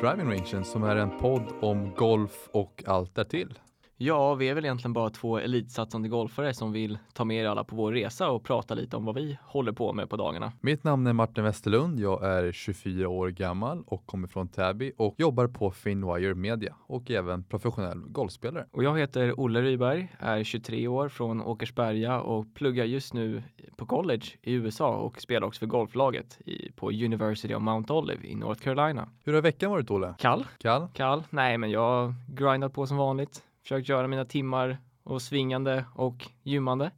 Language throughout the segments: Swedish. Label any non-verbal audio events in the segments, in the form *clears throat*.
Driving Rangen som är en podd om golf och allt därtill. Ja, vi är väl egentligen bara två elitsatsande golfare som vill ta med er alla på vår resa och prata lite om vad vi håller på med på dagarna. Mitt namn är Martin Westerlund. Jag är 24 år gammal och kommer från Täby och jobbar på Finwire Media och även professionell golfspelare. Och jag heter Olle Ryberg, är 23 år från Åkersberga och pluggar just nu på college i USA och spelar också för golflaget i, på University of Mount Olive i North Carolina. Hur har veckan varit Olle? Kall? Kall? Kall? Nej, men jag har grindat på som vanligt försökt göra mina timmar och svingande och gymmande.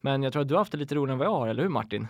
Men jag tror att du har haft det lite roligare än vad jag har, eller hur Martin?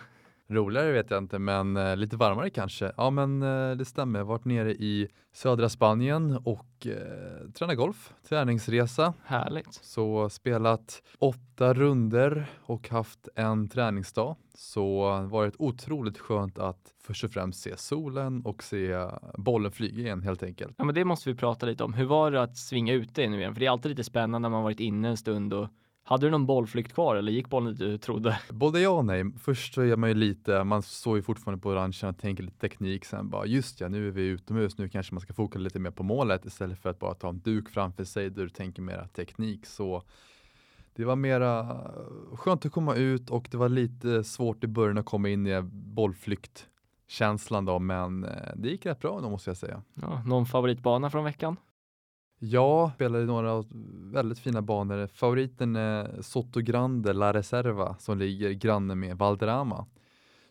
Roligare vet jag inte, men eh, lite varmare kanske. Ja, men eh, det stämmer. Jag har varit nere i södra Spanien och eh, tränat golf, träningsresa. Härligt. Så spelat åtta runder och haft en träningsdag. Så varit otroligt skönt att först och främst se solen och se bollen flyga igen helt enkelt. Ja, men det måste vi prata lite om. Hur var det att svinga ute nu igen? För det är alltid lite spännande när man varit inne en stund och hade du någon bollflykt kvar eller gick bollen dit du trodde? Både ja och nej. Först så är man ju lite, man står ju fortfarande på orangen och tänker lite teknik. Sen bara just ja, nu är vi utomhus. Nu kanske man ska fokusera lite mer på målet istället för att bara ta en duk framför sig där du tänker mera teknik. Så det var mera skönt att komma ut och det var lite svårt i början att komma in i bollflyktkänslan då, men eh, det gick rätt bra då måste jag säga. Ja, någon favoritbana från veckan? Jag spelade några väldigt fina banor. Favoriten är Soto Grande La Reserva som ligger granne med Valderrama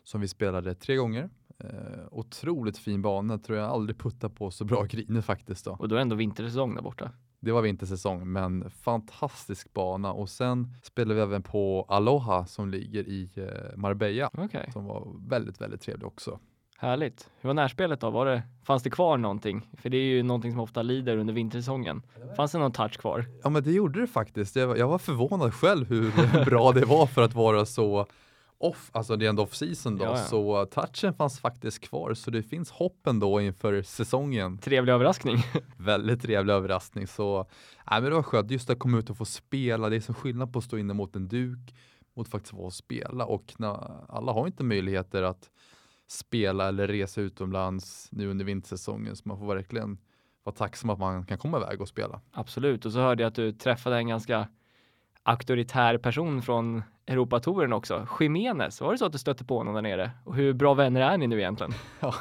som vi spelade tre gånger. Eh, otroligt fin bana, tror jag aldrig puttat på så bra griner faktiskt. Då. Och då är ändå vintersäsong där borta? Det var vintersäsong, men fantastisk bana. Och sen spelade vi även på Aloha som ligger i eh, Marbella, okay. som var väldigt, väldigt trevlig också. Härligt. Hur var närspelet då? Var det, fanns det kvar någonting? För det är ju någonting som ofta lider under vintersäsongen. Fanns det någon touch kvar? Ja, men det gjorde det faktiskt. Jag var, jag var förvånad själv hur *laughs* bra det var för att vara så off, alltså det är ändå off-season då, ja, ja. så touchen fanns faktiskt kvar. Så det finns hoppen då inför säsongen. Trevlig överraskning. *laughs* Väldigt trevlig överraskning. Så nej, men det var skönt just att komma ut och få spela. Det är som skillnad på att stå inne mot en duk mot faktiskt få spela och när, alla har inte möjligheter att spela eller resa utomlands nu under vintersäsongen. Så man får verkligen vara tacksam att man kan komma iväg och spela. Absolut, och så hörde jag att du träffade en ganska auktoritär person från Europatouren också. Jiménez, var det så att du stötte på honom där nere? Och hur bra vänner är ni nu egentligen? *laughs* Ja,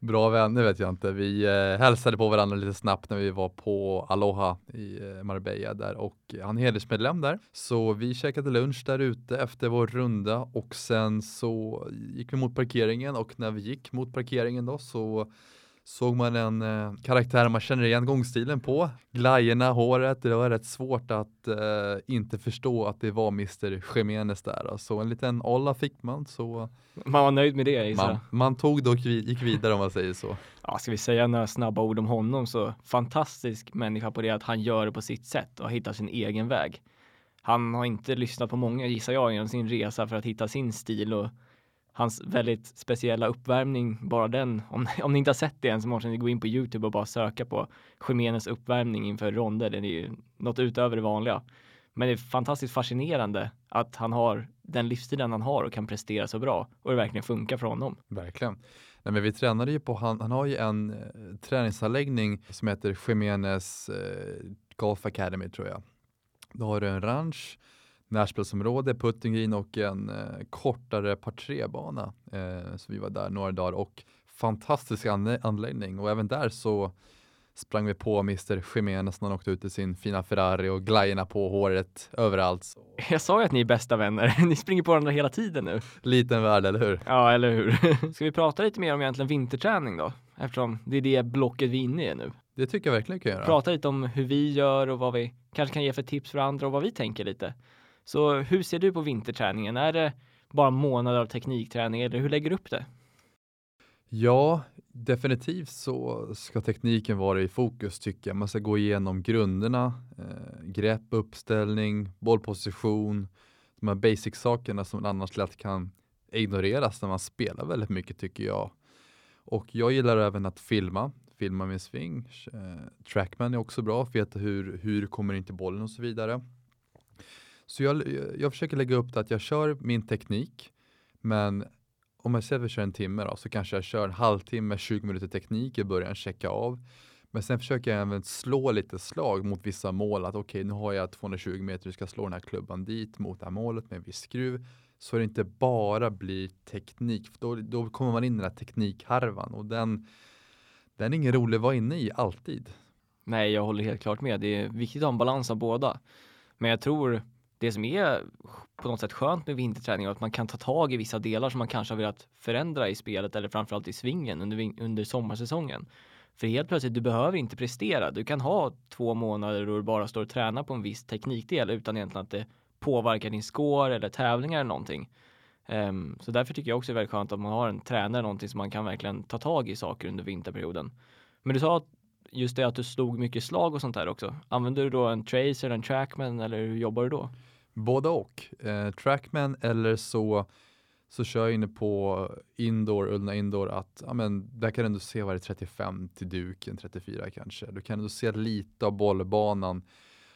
bra vänner vet jag inte. Vi eh, hälsade på varandra lite snabbt när vi var på Aloha i eh, Marbella där och han är hedersmedlem där. Så vi käkade lunch där ute efter vår runda och sen så gick vi mot parkeringen och när vi gick mot parkeringen då så såg man en eh, karaktär man känner igen gångstilen på. Glajjorna, håret, det var rätt svårt att eh, inte förstå att det var Mr. Jimenez där. Så alltså, en liten olla fick man. Så man var nöjd med det man, man, tog det och gick vidare om man säger så. *laughs* Ja, ska vi säga några snabba ord om honom så fantastisk människa på det att han gör det på sitt sätt och hittar sin egen väg. Han har inte lyssnat på många gissar jag genom sin resa för att hitta sin stil och hans väldigt speciella uppvärmning, bara den, om, *laughs* om ni inte har sett det än så måste ni gå in på Youtube och bara söka på Jiménez uppvärmning inför ronder. Den är ju något utöver det vanliga. Men det är fantastiskt fascinerande att han har den livsstilen han har och kan prestera så bra och det verkligen funkar för honom. Verkligen. Nej, men vi tränade ju på, han, han har ju en eh, träningsanläggning som heter Jiménez eh, Golf Academy tror jag. Då har du en ranch närspelsområde, putting green och en eh, kortare par tre-bana. Eh, så vi var där några dagar och fantastisk anläggning och även där så sprang vi på Mr. Jiménez när han åkte ut i sin fina Ferrari och glajjorna på håret överallt. *laughs* Jag sa ju att ni är bästa vänner. *laughs* Ni springer på varandra hela tiden nu. Liten värld, eller hur? Ja, eller hur? *laughs* Ska vi prata lite mer om egentligen vinterträning då? Eftersom det är det blocket vi är inne i nu. Det tycker jag verkligen vi kan göra. Prata lite om hur vi gör och vad vi kanske kan ge för tips för andra och vad vi tänker lite. Så hur ser du på vinterträningen? Är det bara månader av teknikträning eller hur lägger du upp det? Ja, definitivt så ska tekniken vara i fokus tycker jag. Man ska gå igenom grunderna, eh, grepp, uppställning, bollposition, de här basic-sakerna som annars lätt kan ignoreras när man spelar väldigt mycket tycker jag. Och jag gillar även att filma, filma min swing. Eh, trackman är också bra, för att veta hur, hur kommer in till bollen och så vidare. Så jag, jag försöker lägga upp det att jag kör min teknik, men om jag säger att jag kör en timme då, så kanske jag kör en halvtimme, 20 minuter teknik i början, checka av. Men sen försöker jag även slå lite slag mot vissa mål. Att okej, okay, nu har jag 220 meter, du ska slå den här klubban dit mot det här målet med en viss skruv. Så det inte bara blir teknik. För då, då kommer man in i den här teknikharvan och den, den är ingen rolig att vara inne i alltid. Nej, jag håller helt klart med. Det är viktigt att ha en balans av båda. Men jag tror det som är på något sätt skönt med vinterträning är att man kan ta tag i vissa delar som man kanske har velat förändra i spelet eller framförallt i svingen under, under sommarsäsongen. För helt plötsligt, du behöver inte prestera. Du kan ha två månader då du bara står och tränar på en viss teknikdel utan egentligen att det påverkar din score eller tävlingar eller någonting. Um, så därför tycker jag också det är väldigt skönt att man har en tränare, någonting som man kan verkligen ta tag i saker under vinterperioden. Men du sa att just det att du slog mycket slag och sånt där också. Använder du då en tracer, en trackman eller hur jobbar du då? Både och. Eh, trackman eller så så kör jag inne på indoor, Ullna indoor att ja, men där kan du ändå se vad det är 35 till duken, 34 kanske. Du kan ändå se lite av bollbanan.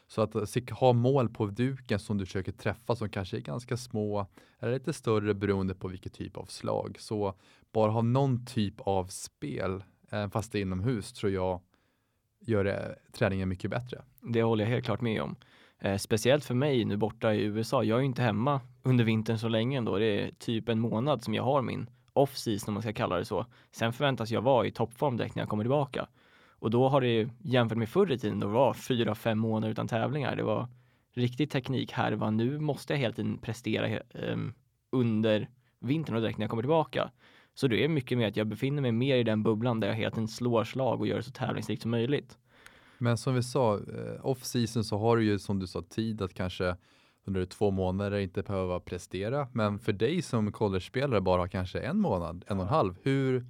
Så att eh, ha mål på duken som du försöker träffa som kanske är ganska små eller lite större beroende på vilket typ av slag. Så bara ha någon typ av spel, även fast det är inomhus, tror jag gör det, träningen mycket bättre. Det håller jag helt klart med om. Eh, speciellt för mig nu borta i USA. Jag är ju inte hemma under vintern så länge ändå. Det är typ en månad som jag har min off-season om man ska kalla det så. Sen förväntas jag vara i toppform direkt när jag kommer tillbaka. Och då har det jämfört med förr i tiden då det var fyra, fem månader utan tävlingar. Det var riktig teknik härva. Nu måste jag hela tiden prestera eh, under vintern och direkt när jag kommer tillbaka. Så det är mycket mer att jag befinner mig mer i den bubblan där jag hela tiden slår slag och gör det så tävlingslikt som möjligt. Men som vi sa, eh, off season så har du ju som du sa tid att kanske under två månader inte behöva prestera. Men för dig som college-spelare bara kanske en månad, en och en halv. Hur,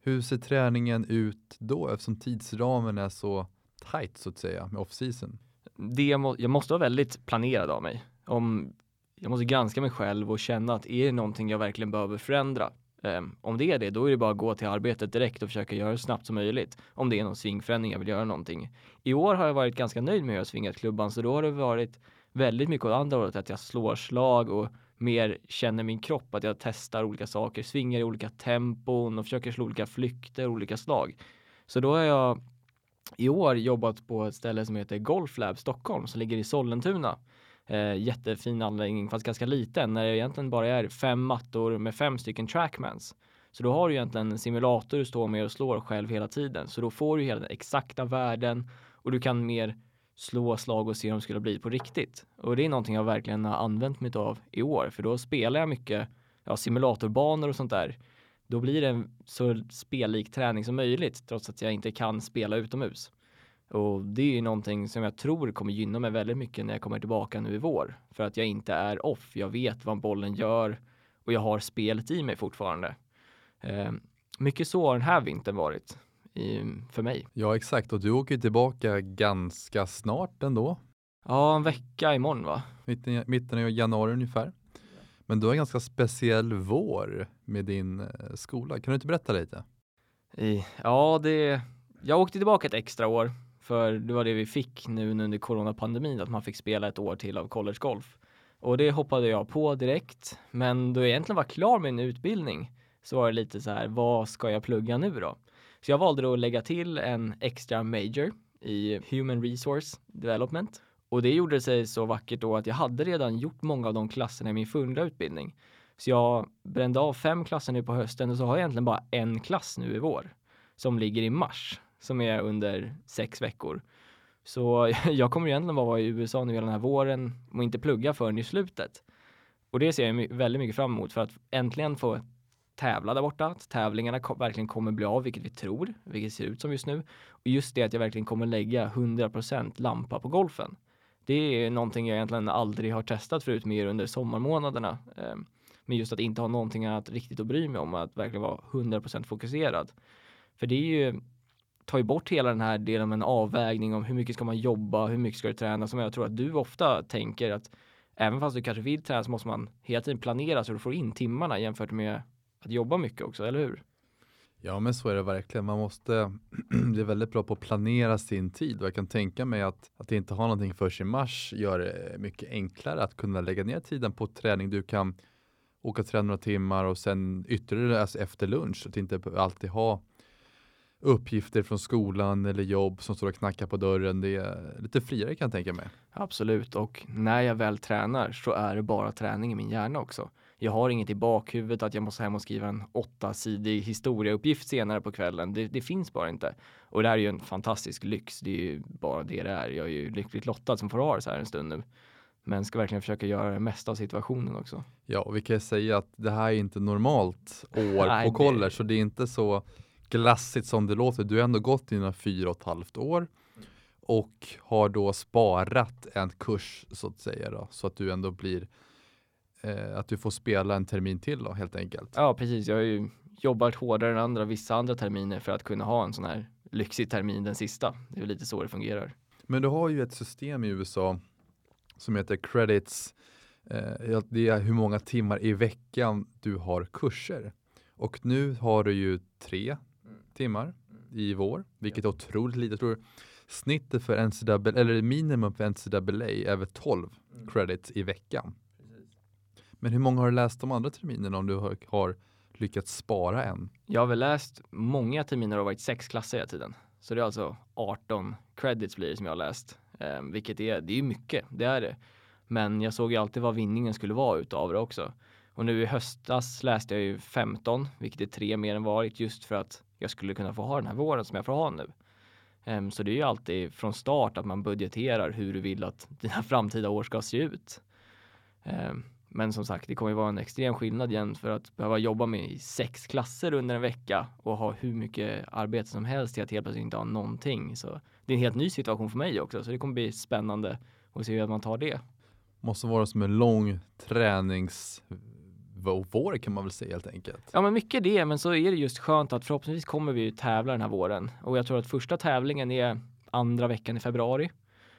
hur ser träningen ut då eftersom tidsramen är så tight så att säga med off season? Det må, jag måste vara väldigt planerad av mig. Om, jag måste granska mig själv och känna att är det någonting jag verkligen behöver förändra? Um, om det är det, då är det bara att gå till arbetet direkt och försöka göra det så snabbt som möjligt. Om det är någon svingförändring jag vill göra någonting. I år har jag varit ganska nöjd med hur jag svingat klubban, så då har det varit väldigt mycket åt andra hållet, att jag slår slag och mer känner min kropp, att jag testar olika saker, svingar i olika tempon och försöker slå olika flykter, olika slag. Så då har jag i år jobbat på ett ställe som heter Golf Lab Stockholm som ligger i Sollentuna eh, jättefin anläggning fast ganska liten när det egentligen bara är fem mattor med fem stycken trackmans. Så då har du egentligen en simulator du står med och slår själv hela tiden. Så då får du hela den exakta värden och du kan mer slå slag och se hur de skulle bli på riktigt. Och det är någonting jag verkligen har använt mig av i år, för då spelar jag mycket ja, simulatorbanor och sånt där. Då blir det en så spellik träning som möjligt, trots att jag inte kan spela utomhus. Och det är någonting som jag tror kommer gynna mig väldigt mycket när jag kommer tillbaka nu i vår. För att jag inte är off. Jag vet vad bollen gör och jag har spelet i mig fortfarande. Eh, mycket så har den här vintern varit i, för mig. Ja, exakt. Och du åker tillbaka ganska snart ändå. Ja, en vecka imorgon va? Mitten, mitten av januari ungefär. Men du har en ganska speciell vår med din eh, skola. Kan du inte berätta lite? I, ja, det, jag åkte tillbaka ett extra år för det var det vi fick nu under coronapandemin, att man fick spela ett år till av collegegolf. Och det hoppade jag på direkt. Men då jag egentligen var klar med min utbildning så var det lite så här, vad ska jag plugga nu då? Så jag valde då att lägga till en extra major i Human Resource Development. Och det gjorde sig så vackert då att jag hade redan gjort många av de klasserna i min förra utbildning. Så jag brände av fem klasser nu på hösten och så har jag egentligen bara en klass nu i vår som ligger i mars som är under sex veckor. Så *laughs* jag kommer egentligen bara vara i USA nu hela den här våren och inte plugga förrän i slutet. Och det ser jag väldigt mycket fram emot för att äntligen få tävla där borta. Att tävlingarna verkligen kommer bli av, vilket vi tror, vilket ser ut som just nu. Och just det att jag verkligen kommer lägga 100% lampa på golfen. Det är någonting jag egentligen aldrig har testat förut mer under sommarmånaderna. Ehm, men just att inte ha någonting annat riktigt att bry mig om, att verkligen vara 100% fokuserad. För det är ju tar ju bort hela den här delen med en avvägning om hur mycket ska man jobba, hur mycket ska du träna som jag tror att du ofta tänker att även fast du kanske vill träna så måste man hela tiden planera så du får in timmarna jämfört med att jobba mycket också, eller hur? Ja, men så är det verkligen. Man måste *clears throat* bli väldigt bra på att planera sin tid och jag kan tänka mig att, att inte ha någonting för sig i mars gör det mycket enklare att kunna lägga ner tiden på träning. Du kan åka och träna några timmar och sen ytterligare alltså efter lunch. Att inte alltid ha uppgifter från skolan eller jobb som står och knackar på dörren. Det är lite friare kan jag tänka mig. Absolut, och när jag väl tränar så är det bara träning i min hjärna också. Jag har inget i bakhuvudet att jag måste hem och skriva en åttasidig historieuppgift senare på kvällen. Det, det, finns bara inte. Och det här är ju en fantastisk lyx. Det är ju bara det det är. Jag är ju lyckligt lottad som får ha det så här en stund nu. Men ska verkligen försöka göra det mesta av situationen också. Ja, och vi kan säga att det här är inte normalt år *laughs* Nej, på college, så det är inte så glassigt som det låter. Du har ändå gått dina fyra och ett halvt år och har då sparat en kurs så att säga då, så att du ändå blir eh, att du får spela en termin till då helt enkelt. Ja, precis. Jag har ju jobbat hårdare än andra vissa andra terminer för att kunna ha en sån här lyxig termin den sista. Det är lite så det fungerar. Men du har ju ett system i USA som heter credits. Eh, det är hur många timmar i veckan du har kurser. Och nu har du ju tre timmar i vår, vilket är otroligt lite. Jag tror snittet för NCAA, eller minimum för NCAA är väl 12 mm. credits i veckan. Men hur många har du läst de andra terminerna om du har, har lyckats spara en? Jag har väl läst många terminer och varit sex klasser hela tiden. Så det är alltså 18 credits blir det som jag har läst. Eh, vilket är, det är mycket, det är det. Men jag såg ju alltid vad vinningen skulle vara utav det också. Och nu i höstas läste jag ju 15, vilket är tre mer än varit just för att jag skulle kunna få ha den här våren som jag får ha nu. Um, så det är ju alltid från start att man budgeterar hur du vill att *laughs* dina framtida år ska se ut. Um, men som sagt, det kommer ju vara en extrem skillnad igen för att behöva jobba med sex klasser under en vecka och ha hur mycket arbete som helst till att helt plötsligt inte ha någonting. Så det är en helt ny situation för mig också, så det kommer bli spännande att se hur man tar det. Måste vara som en lång tränings vår kan man väl säga helt enkelt. Ja men mycket det, men så är det just skönt att förhoppningsvis kommer vi tävla den här våren och jag tror att första tävlingen är andra veckan i februari.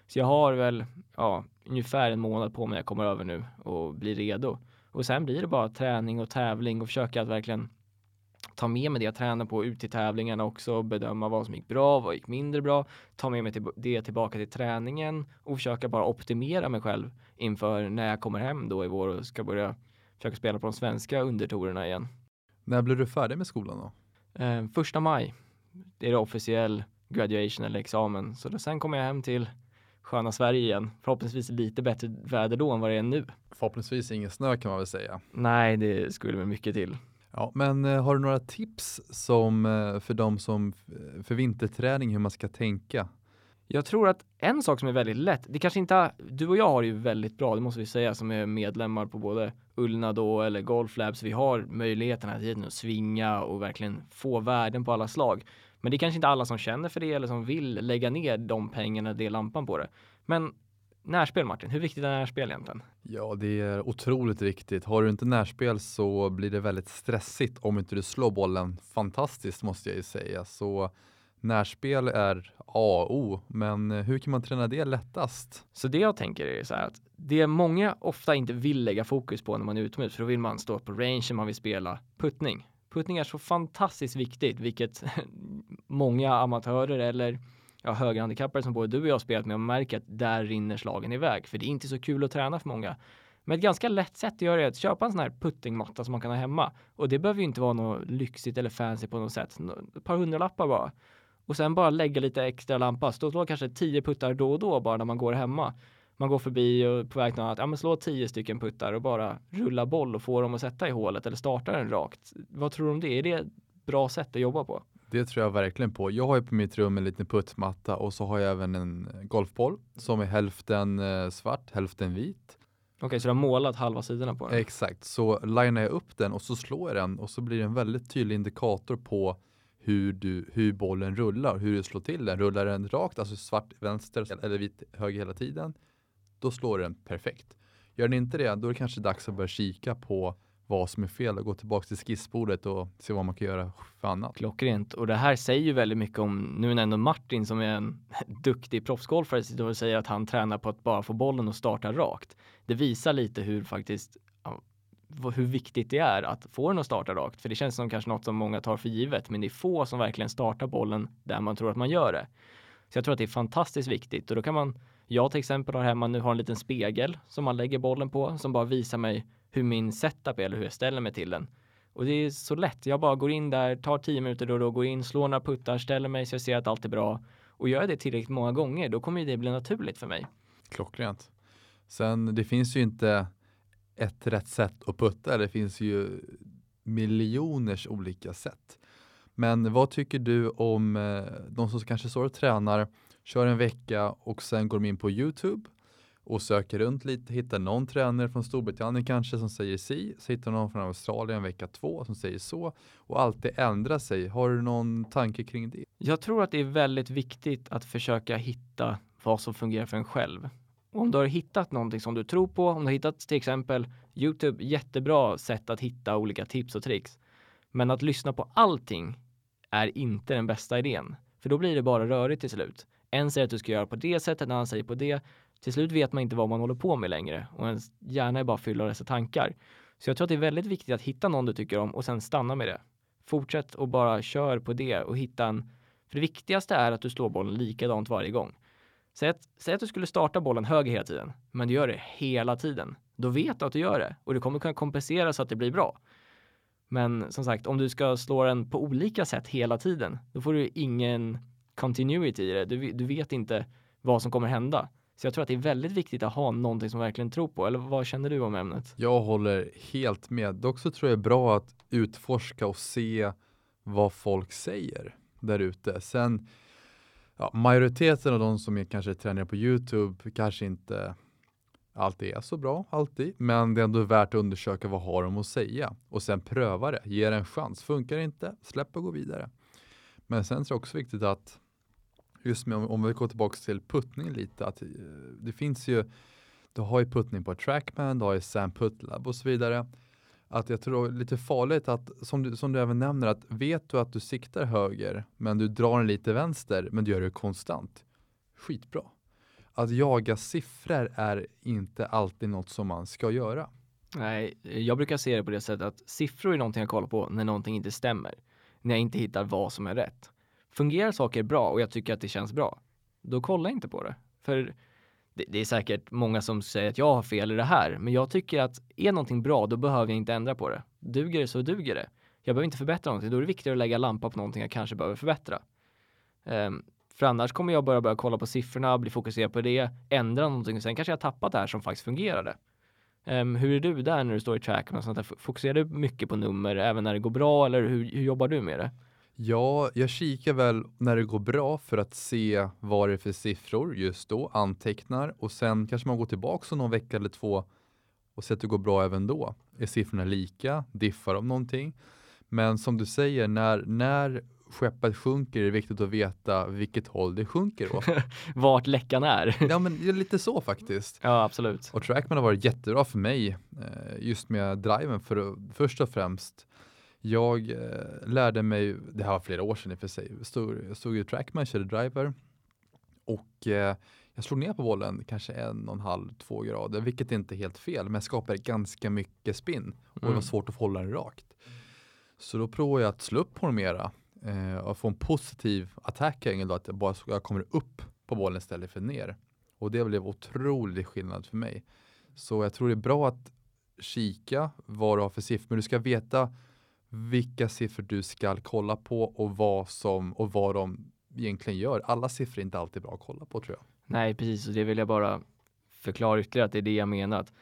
Så jag har väl ja, ungefär en månad på mig jag kommer över nu och blir redo. Och sen blir det bara träning och tävling och försöka att verkligen ta med mig det jag tränar på ut till tävlingarna också, bedöma vad som gick bra, vad gick mindre bra, ta med mig till det tillbaka till träningen och försöka bara optimera mig själv inför när jag kommer hem då i vår och ska börja försöka spela på de svenska undertorerna igen. När blir du färdig med skolan då? Eh, första maj. Det är det officiell graduation eller examen. Så då, sen kommer jag hem till sköna Sverige igen. Förhoppningsvis lite bättre väder då än vad det är nu. Förhoppningsvis ingen snö kan man väl säga. Nej, det skulle väl mycket till. Ja, men eh, har du några tips som eh, för de som för vinterträning hur man ska tänka? Jag tror att en sak som är väldigt lätt, det kanske inte, du och jag har det ju väldigt bra, det måste vi säga, som är medlemmar på både Ullna då eller Golf Labs. Vi har möjligheten att svinga och verkligen få värden på alla slag. Men det är kanske inte alla som känner för det eller som vill lägga ner de pengarna, det lampan på det. Men närspel Martin, hur viktigt är närspel egentligen? Ja, det är otroligt viktigt. Har du inte närspel så blir det väldigt stressigt om inte du slår bollen fantastiskt måste jag ju säga. Så närspel är A och O, men eh, hur kan man träna det lättast? Så det jag tänker är så här att det många ofta inte vill lägga fokus på när man är utomhus, för då vill man stå på range, man vill spela puttning. Puttning är så fantastiskt viktigt, vilket *laughs* många amatörer eller ja, högerhandikappare som både du och jag har spelat med och märker att där rinner slagen iväg, för det är inte så kul att träna för många. Men ett ganska lätt sätt att göra det är att köpa en sån här puttingmatta som man kan ha hemma. Och det behöver ju inte vara något lyxigt eller fancy på något sätt. Ett par hundralappar bara och sen bara lägga lite extra lampa. Stå slå kanske tio puttar då och då bara när man går hemma. Man går förbi och på väg till något annat, ja men slå tio stycken puttar och bara rulla boll och få dem att sätta i hålet eller starta den rakt. Vad tror du om det? Är det bra sätt att jobba på? Det tror jag verkligen på. Jag har ju på mitt rum en liten puttmatta och så har jag även en golfboll som är hälften eh, svart, hälften vit. Okej, okay, så du har målat halva sidorna på den? Exakt, så linar jag upp den och så slår jag den och så blir det en väldigt tydlig indikator på hur, du, hur bollen rullar, hur du slår till den. Rullar den rakt, alltså svart vänster eller vit höger hela tiden, då slår den perfekt. Gör den inte det, då är det kanske dags att börja kika på vad som är fel och gå tillbaka till skissbordet och se vad man kan göra för annat. Klockrent. Och det här säger ju väldigt mycket om, nu är ändå Martin som är en *laughs* duktig proffsgolfare och säger att han tränar på att bara få bollen och starta rakt. Det visar lite hur faktiskt hur viktigt det är att få den att starta rakt. För det känns som kanske något som många tar för givet, men det är få som verkligen startar bollen där man tror att man gör det. Så jag tror att det är fantastiskt viktigt och då kan man, jag till exempel har hemma nu har en liten spegel som man lägger bollen på som bara visar mig hur min setup är eller hur jag ställer mig till den. Och det är så lätt. Jag bara går in där, tar tio minuter då och då, går in, slår några puttar, ställer mig så jag ser att allt är bra. Och gör jag det tillräckligt många gånger, då kommer det bli naturligt för mig. Klockrent. Sen det finns ju inte ett rätt sätt att putta. Det finns ju miljoners olika sätt. Men vad tycker du om eh, de som kanske står och tränar, kör en vecka och sen går de in på Youtube och söker runt lite, hittar någon tränare från Storbritannien kanske som säger si, så hittar någon från Australien vecka två som säger så och alltid ändra sig. Har du någon tanke kring det? Jag tror att det är väldigt viktigt att försöka hitta vad som fungerar för en själv. Om du har hittat någonting som du tror på, om du har hittat till exempel Youtube, jättebra sätt att hitta olika tips och tricks. Men att lyssna på allting är inte den bästa idén, för då blir det bara rörigt till slut. En säger att du ska göra på det sättet, en annan säger på det. Till slut vet man inte vad man håller på med längre och ens hjärna är bara fylld av dessa tankar. Så jag tror att det är väldigt viktigt att hitta någon du tycker om och sen stanna med det. Fortsätt och bara kör på det och hitta en... För det viktigaste är att du slår bollen likadant varje gång. Säg att, säg att du skulle starta bollen höger hela tiden, men du gör det hela tiden. Då vet du att du gör det och du kommer kunna kompensera så att det blir bra. Men som sagt, om du ska slå den på olika sätt hela tiden, då får du ingen continuity i det. Du, du vet inte vad som kommer hända. Så jag tror att det är väldigt viktigt att ha någonting som verkligen tror på. Eller vad känner du om ämnet? Jag håller helt med. Dock så tror jag det är bra att utforska och se vad folk säger där ute. Sen ja, majoriteten av de som är kanske tränare på Youtube kanske inte alltid är så bra, alltid. Men det är ändå värt att undersöka vad har de att säga och sen pröva det. Ge det en chans. Funkar det inte, släpp och gå vidare. Men sen är det också viktigt att just med, om vi går tillbaka till puttning lite, att eh, det finns ju, du har ju puttning på Trackman, du har ju Sam Putlab och så vidare. Att jag tror det är lite farligt att, som du, som du även nämner, att vet du att du siktar höger, men du drar den lite vänster, men du gör det konstant. Skitbra. Att jaga siffror är inte alltid något som man ska göra. Nej, jag brukar se det på det sättet att siffror är någonting jag kollar på när någonting inte stämmer. När jag inte hittar vad som är rätt. Fungerar saker bra och jag tycker att det känns bra, då kolla inte på det. För det, det, är säkert många som säger att jag har fel i det här, men jag tycker att är någonting bra, då behöver jag inte ändra på det. Duger det så duger det. Jag behöver inte förbättra någonting, då är det viktigare att lägga lampa på någonting jag kanske behöver förbättra. Um, för annars kommer jag bara börja kolla på siffrorna, bli fokuserad på det, ändra någonting och sen kanske jag tappat det här som faktiskt fungerade. Um, hur är du där när du står i track och sånt där? Fokuserar du mycket på nummer även när det går bra eller hur, hur jobbar du med det? Ja, jag kikar väl när det går bra för att se vad det är för siffror just då, antecknar och sen kanske man går tillbaka någon vecka eller två och ser att det går bra även då. Är siffrorna lika? Diffar de någonting? Men som du säger, när, när skeppet sjunker är det viktigt att veta vilket håll det sjunker åt. *laughs* Vart läckan är. ja, men lite så faktiskt. Ja, absolut. Och Trackman har varit jättebra för mig eh, just med driven för att, först och främst jag eh, lärde mig, det här var flera år sedan i och för sig, stod, jag stod i trackman, körde driver och eh, jag slog ner på bollen kanske en och en halv, två grader, vilket inte är helt fel, men jag skapade ganska mycket spinn och mm. det var mm. svårt att hålla den rakt. Så då provade jag att slå upp på den mera eh, och få en positiv attack angle att jag bara jag kommer upp på bollen istället för ner. Och det blev otrolig skillnad för mig. Så jag tror det är bra att kika vad du har för siffror, men du ska veta vilka siffror du ska kolla på och vad, som, och vad de egentligen gör. Alla siffror är inte alltid bra att kolla på tror jag. Nej, precis. Och det vill jag bara förklara ytterligare att det är det jag menar. Att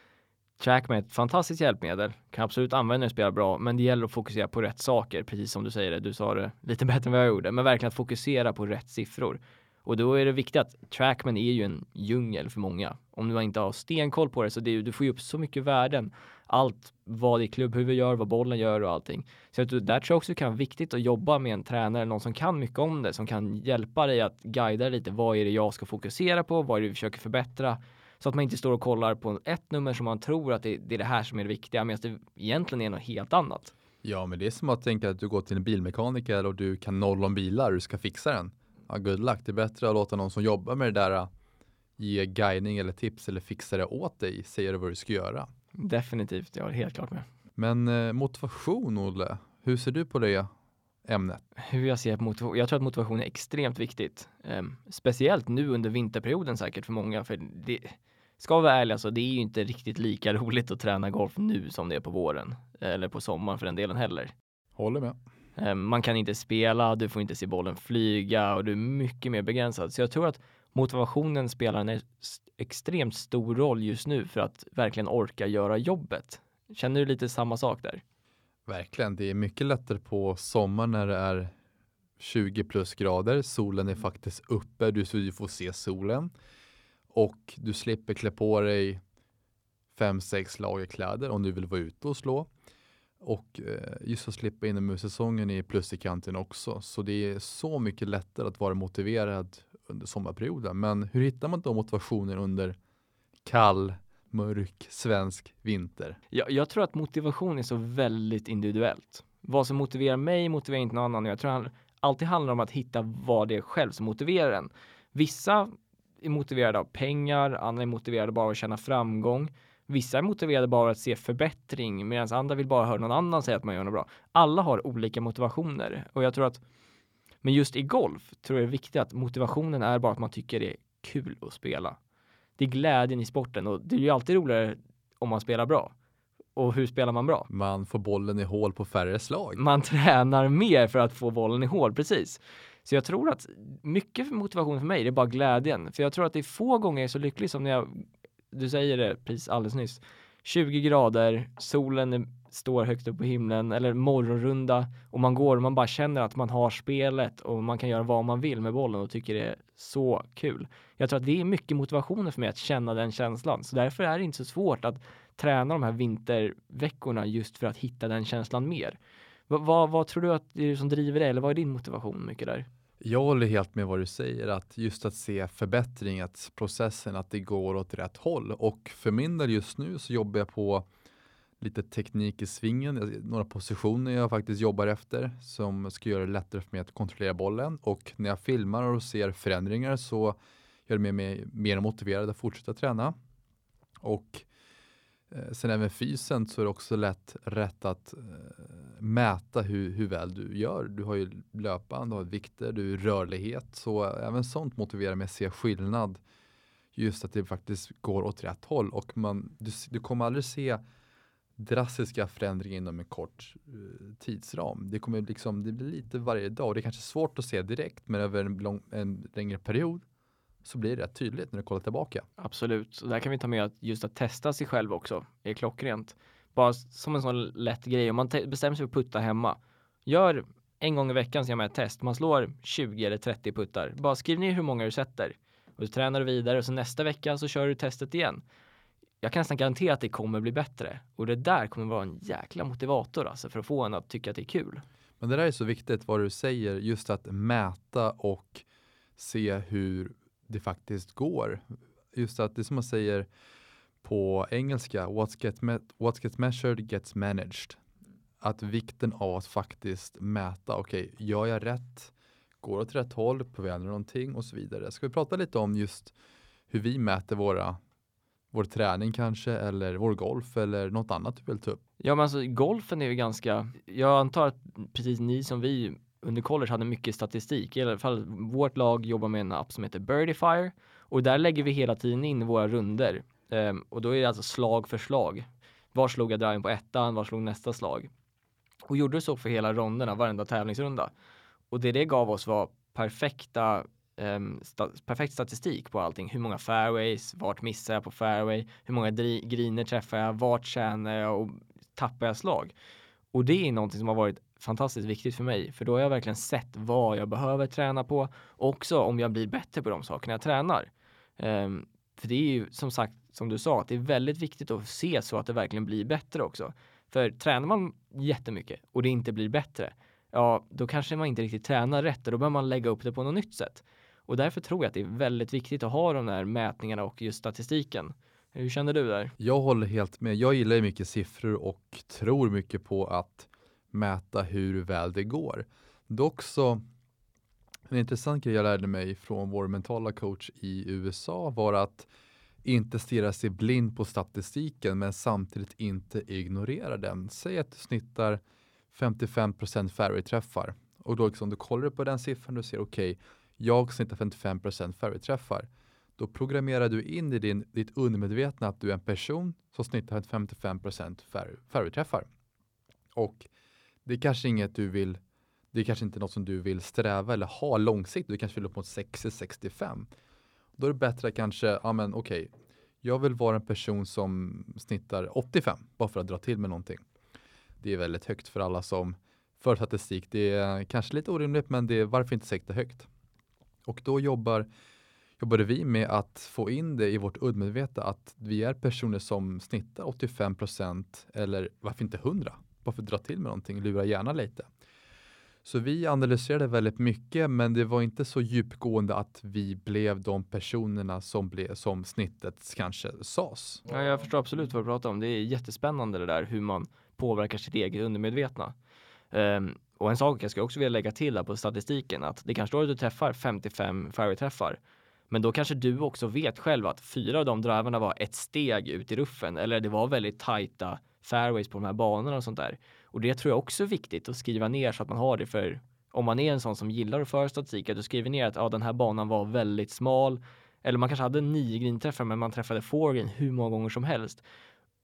Trackman är ett fantastiskt hjälpmedel, kan absolut använda det och spela bra, men det gäller att fokusera på rätt saker, precis som du säger det. Du sa det lite bättre än vad jag gjorde, men verkligen att fokusera på rätt siffror. Och då är det viktigt att Trackman är ju en djungel för många. Om du inte har stenkoll på det så det, du får ju upp så mycket värden allt vad ditt klubbhuvud gör, vad bollen gör och allting. Så att där tror jag också det kan vara viktigt att jobba med en tränare, någon som kan mycket om det, som kan hjälpa dig att guida lite. Vad är det jag ska fokusera på? Vad är det vi försöker förbättra? Så att man inte står och kollar på ett nummer som man tror att det, det är det här som är det viktiga, medan det egentligen är något helt annat. Ja, men det är som att tänka att du går till en bilmekaniker och du kan noll om bilar du ska fixa den. Ja, good luck. Det är bättre att låta någon som jobbar med det där ge guidning eller tips eller fixa det åt dig, säga vad du ska göra. Definitivt, jag är helt klart med. Men eh, motivation, Olle, hur ser du på det ämnet? Hur jag ser på motivation? Jag tror att motivation är extremt viktigt. Um, speciellt nu under vinterperioden säkert för många, för det, ska vi vara ärliga så det är ju inte riktigt lika *laughs* roligt att träna golf nu som det är på våren eller på sommaren för den delen heller. Håller med. Eh, man kan inte spela, du får inte se bollen flyga och du är mycket mer begränsad. Så jag tror att motivationen spelar en extremt stor roll just nu för att verkligen orka göra jobbet. Känner du lite samma sak där? Verkligen, det är mycket lättare på sommaren när det är 20 plus grader. Solen är faktiskt uppe, du, du får se solen och du slipper klä på dig fem, sex lager kläder om du vill vara ute och slå. Och eh, just att slippa inomhussäsongen är plus i kanten också. Så det är så mycket lättare att vara motiverad under sommarperioden. Men hur hittar man då motivationen under kall, mörk, svensk vinter? Jag, jag tror att motivation är så väldigt individuellt. Vad som motiverar mig motiverar inte någon annan. Jag tror att det alltid handlar om att hitta vad det är själv som motiverar en. Vissa är motiverade av pengar, andra är motiverade bara av att känna framgång. Vissa är motiverade bara att se förbättring medan andra vill bara höra någon annan säga att man gör något bra. Alla har olika motivationer och jag tror att men just i golf tror jag det är viktigt att motivationen är bara att man tycker det är kul att spela. Det är glädjen i sporten och det är ju alltid roligare om man spelar bra. Och hur spelar man bra? Man får bollen i hål på färre slag. Man tränar mer för att få bollen i hål, precis. Så jag tror att mycket motivation för mig, det är bara glädjen. För jag tror att det är få gånger jag är så lycklig som när jag, du säger det precis alldeles nyss, 20 grader, solen är står högt upp på himlen eller morgonrunda och man går och man bara känner att man har spelet och man kan göra vad man vill med bollen och tycker det är så kul. Jag tror att det är mycket motivationer för mig att känna den känslan. Så därför är det inte så svårt att träna de här vinterveckorna just för att hitta den känslan mer. Vad, vad, vad tror du att det är som driver det eller vad är din motivation mycket där? Jag håller helt med vad du säger, att just att se förbättring, att processen, att det går åt rätt håll. Och för min del just nu så jobbar jag på lite teknik i svingen, några positioner jag faktiskt jobbar efter som ska göra det lättare för mig att kontrollera bollen och när jag filmar och ser förändringar så gör det mig mer motiverad att fortsätta träna. Och Eh, sen även fysen så är det också lätt rätt att eh, mäta hur, hur väl du gör. Du har ju löpband, du har vikter, du har rörlighet så även sånt motiverar mig att se skillnad just att det faktiskt går åt rätt håll och man, du, du kommer aldrig se drastiska förändringar inom en kort eh, tidsram. Det kommer liksom, det blir lite varje dag och det är kanske svårt att se direkt men över en, lång, en längre period så blir det rätt tydligt när du kollar tillbaka. Absolut, så där kan vi ta med att just att testa sig själv också är klockrent. Bara som en sån lätt grej, om man bestämmer sig för att putta hemma, gör en gång i veckan så gör man ett test, man slår 20 eller 30 puttar. Bara skriv ner hur många du sätter och så tränar du vidare och så nästa vecka så kör du testet igen jag kan nästan garantera att det kommer bli bättre. Och det där kommer vara en jäkla motivator alltså för att få en att tycka att det är kul. Men det där är så viktigt vad du säger, just att mäta och se hur det faktiskt går. Just att det som man säger på engelska, what's, get what's gets measured gets managed. Att vikten av att faktiskt mäta, okej, okay, gör jag rätt? Går åt rätt håll? På väg någonting? Och så vidare. Ska vi prata lite om just hur vi mäter våra vår träning kanske eller vår golf eller något annat du vill ta upp? Ja men alltså golfen är ju ganska, jag antar att precis ni som vi under college hade mycket statistik. I alla fall vårt lag jobbar med en app som heter Birdifier och där lägger vi hela tiden in våra runder um, och då är det alltså slag för slag. Var slog jag driven på ettan? Var slog nästa slag? Och gjorde så för hela ronderna, varenda tävlingsrunda. Och det det gav oss var perfekta um, sta perfekt statistik på allting. Hur många fairways, vart missar jag på fairway, hur många griner träffar jag, vart tjänar jag och tappar jag slag. Och det är någonting som har varit fantastiskt viktigt för mig, för då har jag verkligen sett vad jag behöver träna på, också om jag blir bättre på de sakerna jag tränar. Um, för det är ju som sagt, som du sa, att det är väldigt viktigt att se så att det verkligen blir bättre också. För tränar man jättemycket och det inte blir bättre, ja, då kanske man inte riktigt tränar rätt och då behöver man lägga upp det på något nytt sätt. Och därför tror jag att det är väldigt viktigt att ha de där mätningarna och just statistiken. Hur känner du där? Jag håller helt med. Jag gillar mycket siffror och tror mycket på att mäta hur väl det går. Dock så, en intressant grej jag lärde mig från vår mentala coach i USA var att inte stirra sig blind på statistiken men samtidigt inte ignorera den. Säg att du snittar 55 fairway-träffar och då liksom du kollar på den siffran och ser okej, okay, jag snittar 55 färre träffar. då programmerar du in i din, ditt undermedvetna att du är en person som snittar 55 fairway-träffar. Och det är kanske inget du vill, det är kanske inte något som du vill sträva eller ha långsiktigt. Du kanske vill upp mot 60-65. Då är det bättre att kanske, ja men okej, okay, jag vill vara en person som snittar 85, bara för att dra till med någonting. Det är väldigt högt för alla som för statistik. Det är kanske lite orimligt, men det är varför inte sikta högt? Och då jobbar, jobbade vi med att få in det i vårt undermedvetna att vi är personer som snittar 85% eller varför inte 100? Bara för att dra till med någonting, lura gärna lite. Så vi analyserade väldigt mycket, men det var inte så djupgående att vi blev de personerna som blev som snittet kanske sades. Ja, jag förstår absolut vad du pratar om. Det är jättespännande det där hur man påverkar sitt eget undermedvetna. Um, och en sak jag skulle också vilja lägga till på statistiken att det kanske står att du träffar 55 fairway-träffar. Men då kanske du också vet själv att fyra av de drivarna var ett steg ut i ruffen eller det var väldigt tajta fairways på de här banorna och sånt där. Och det tror jag också är viktigt att skriva ner så att man har det för om man är en sån som gillar att föra statistik, att du skriver ner att ja, den här banan var väldigt smal. Eller man kanske hade nio grinträffar men man träffade four hur många gånger som helst.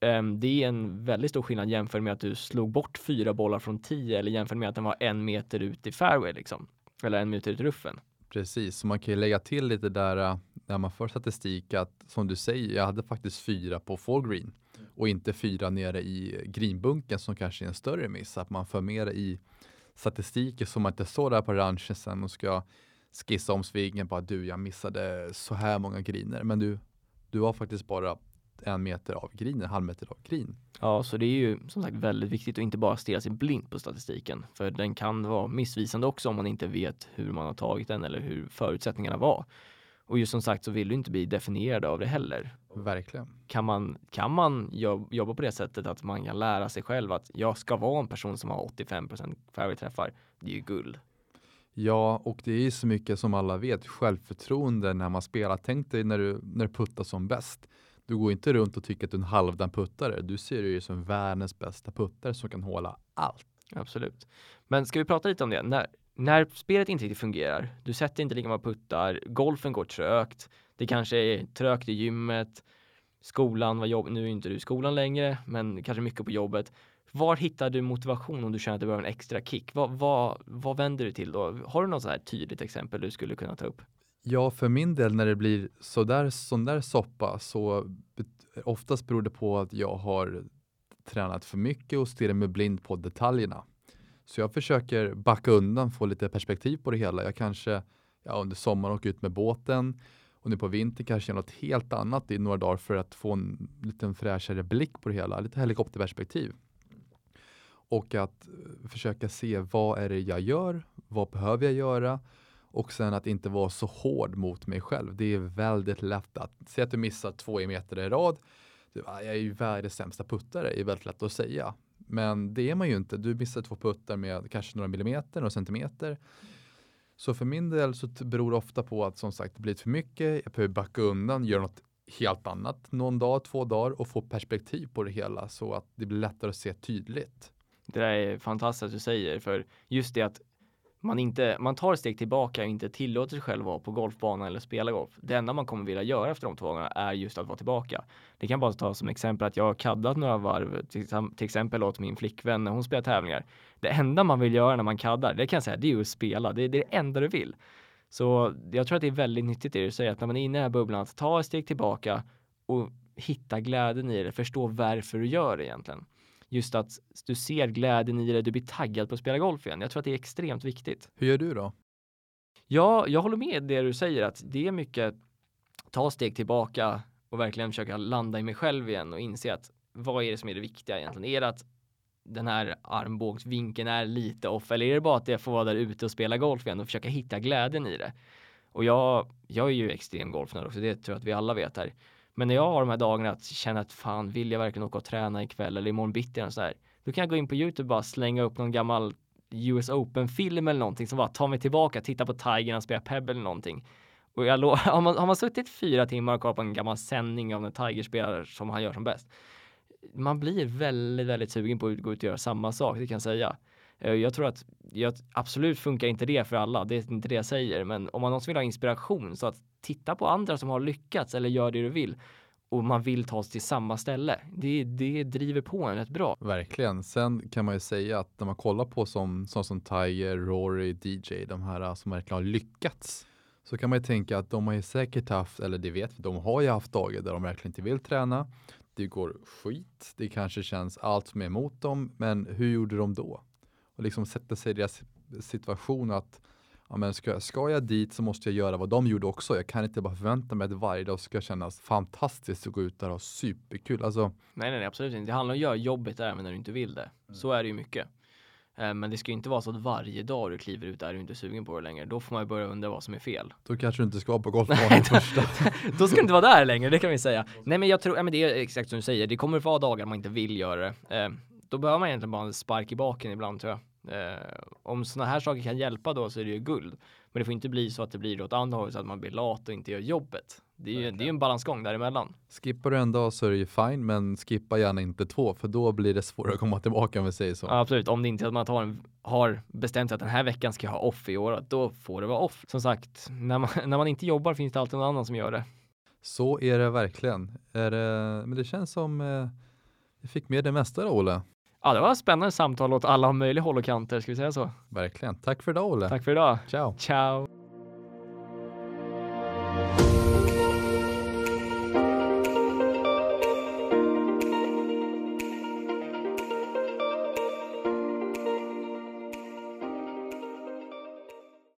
Um, det är en väldigt stor skillnad jämfört med att du slog bort fyra bollar från tio eller jämfört med att den var en meter ut i fairway liksom. Eller en meter ut i ruffen. Precis, så man kan ju lägga till lite där äh, när man för statistik att som du säger, jag hade faktiskt fyra på full green och inte fyra nere i greenbunken som kanske är en större miss. Att man för mer i statistiken så man inte står där på ranchen sen och ska skissa om svingen på att du, jag missade så här många griner. Men du, du har faktiskt bara en meter av green, en halv meter av green. Ja, så det är ju som sagt väldigt viktigt att inte bara stirra sig blind på statistiken. För den kan vara missvisande också om man inte vet hur man har tagit den eller hur förutsättningarna var. Och just som sagt så vill du inte bli definierad av det heller. Verkligen. Kan man, kan man jobba på det sättet att man kan lära sig själv att jag ska vara en person som har 85 fairway-träffar, det är ju guld. Ja, och det är ju så mycket som alla vet, självförtroende när man spelar. Tänk dig när du, när du puttar som bäst. Du går inte runt och tycker att du är en halvdan puttare. Du ser dig som världens bästa puttare som kan hålla allt. Absolut. Men ska vi prata lite om det? När, när spelet inte riktigt fungerar, du sätter inte lika många puttar, golfen går trögt, det kanske är trögt i gymmet, skolan var jobb, nu är inte du i skolan längre, men kanske mycket på jobbet. Var hittar du motivation om du känner att du behöver en extra kick? Vad, vad, vad vänder du till då? Har du något så här tydligt exempel du skulle kunna ta upp? Ja, för min del när det blir sådär, sån där soppa så oftast beror det på att jag har tränat för mycket och stirrar mig blind på detaljerna. Så jag försöker backa undan, få lite perspektiv på det hela. Jag kanske ja, under sommaren åker ut med båten och nu på vintern kanske gör något helt annat i några dagar för att få en lite fräschare blick på det hela, lite helikopterperspektiv. Och att eh, försöka se vad är det jag gör? Vad behöver jag göra? Och sen att inte vara så hård mot mig själv. Det är väldigt lätt att, säga att du missar två meter i rad. Du, ah, jag är ju världens sämsta puttare, det är väldigt lätt att säga. Men det är man ju inte. Du missar två puttar med kanske några millimeter, några centimeter. Så för min del så beror det ofta på att som sagt det blir för mycket. Jag behöver backa undan, göra något helt annat någon dag, två dagar och få perspektiv på det hela så att det blir lättare att se tydligt. Det där är fantastiskt att du säger, för just det att man, inte, man tar ett steg tillbaka och inte tillåter sig själv att vara på golfbanan eller spela golf. Det enda man kommer vilja göra efter de två gångerna är just att vara tillbaka. Det kan bara ta som exempel att jag har kaddat några varv, till, till exempel åt min flickvän när hon spelar tävlingar. Det enda man vill göra när man kaddar, det kan jag säga, det är ju att spela. Det, det är det enda du vill. Så jag tror att det är väldigt nyttigt det du säger, att när man är inne i den här bubblan, att ta ett steg tillbaka och hitta glädjen i det, förstå varför du gör det egentligen just att du ser glädjen i det, du blir taggad på att spela golf igen. Jag tror att det är extremt viktigt. Hur gör du då? Ja, jag håller med det du säger att det är mycket ta steg tillbaka och verkligen försöka landa i mig själv igen och inse att vad är det som är det viktiga egentligen? Är det att den här armbågsvinkeln är lite off eller är det bara att jag får vara där ute och spela golf igen och försöka hitta glädjen i det? Och jag, jag är ju extrem golfnörd också, det tror jag att vi alla vet här. Men när jag har de här dagarna att känna att fan, vill jag verkligen åka och träna ikväll eller imorgon bitti eller så här. Då kan jag gå in på YouTube och bara slänga upp någon gammal US Open-film eller någonting som bara tar mig tillbaka, titta på Tiger när spelar Pebble eller någonting. Och jag *laughs* har, man, har man suttit fyra timmar och kollat på en gammal sändning av när Tiger spelar som han gör som bäst. Man blir väldigt, väldigt sugen på att gå ut och göra samma sak, det kan jag säga. Eh, jag tror att jag, absolut funkar inte det för alla, det är inte det jag säger, men om man någonsin vill ha inspiration så att titta på andra som har lyckats eller gör det du vill och man vill ta sig till samma ställe. Det, det driver på en rätt bra. Verkligen. Sen kan man ju säga att när man kollar på som, som, som Tiger, Rory, DJ, de här eh, som verkligen har lyckats, så kan man ju tänka att de har ju säkert haft, eller det vet vi, de har ju haft dagar där de verkligen inte vill träna. Det går skit, det kanske känns allt som är emot dem, men hur gjorde de då? Och liksom sätta sig i deras situation att ja, men ska, ska jag dit så måste jag göra vad de gjorde också. Jag kan inte bara förvänta mig att varje dag ska kännas fantastiskt att gå ut där och ha superkul. Alltså, Nej, nej, nej, absolut inte. Det handlar om att göra jobbet även när du inte vill det. Så är det ju mycket. Eh, Men det ska ju inte vara så att varje dag du kliver ut där du inte är sugen på det längre. Då får man ju börja undra vad som är fel. då kanske du inte ska på *laughs* golfbanan första. *laughs* Då ska du inte vara där längre, det kan vi säga. Nej men jag tror, ja, men det är exakt som du säger, det kommer vara dagar man inte vill göra det. Då behöver man egentligen bara en spark i baken ibland tror jag. Eh, om sådana här saker kan hjälpa då så är det ju guld. Men det får inte bli så att det blir åt andra hållet så att man blir lat och inte gör jobbet. Det är ju det är en balansgång däremellan. Skippar du en dag så är det ju fine, men skippa gärna inte två, för då blir det svårare att komma tillbaka om vi säger så. Ja, absolut, om det inte är att man tar en, har bestämt sig att den här veckan ska jag ha off i år, då får det vara off. Som sagt, när man, *laughs* när man inte jobbar finns det alltid någon annan som gör det. Så är det verkligen. Är det, men det känns som eh, vi fick med det mesta då, Olle. Ja, det var ett spännande samtal åt alla möjliga håll och kanter, ska vi säga så. Verkligen. Tack för idag, Olle. Tack för idag. Ciao. Ciao!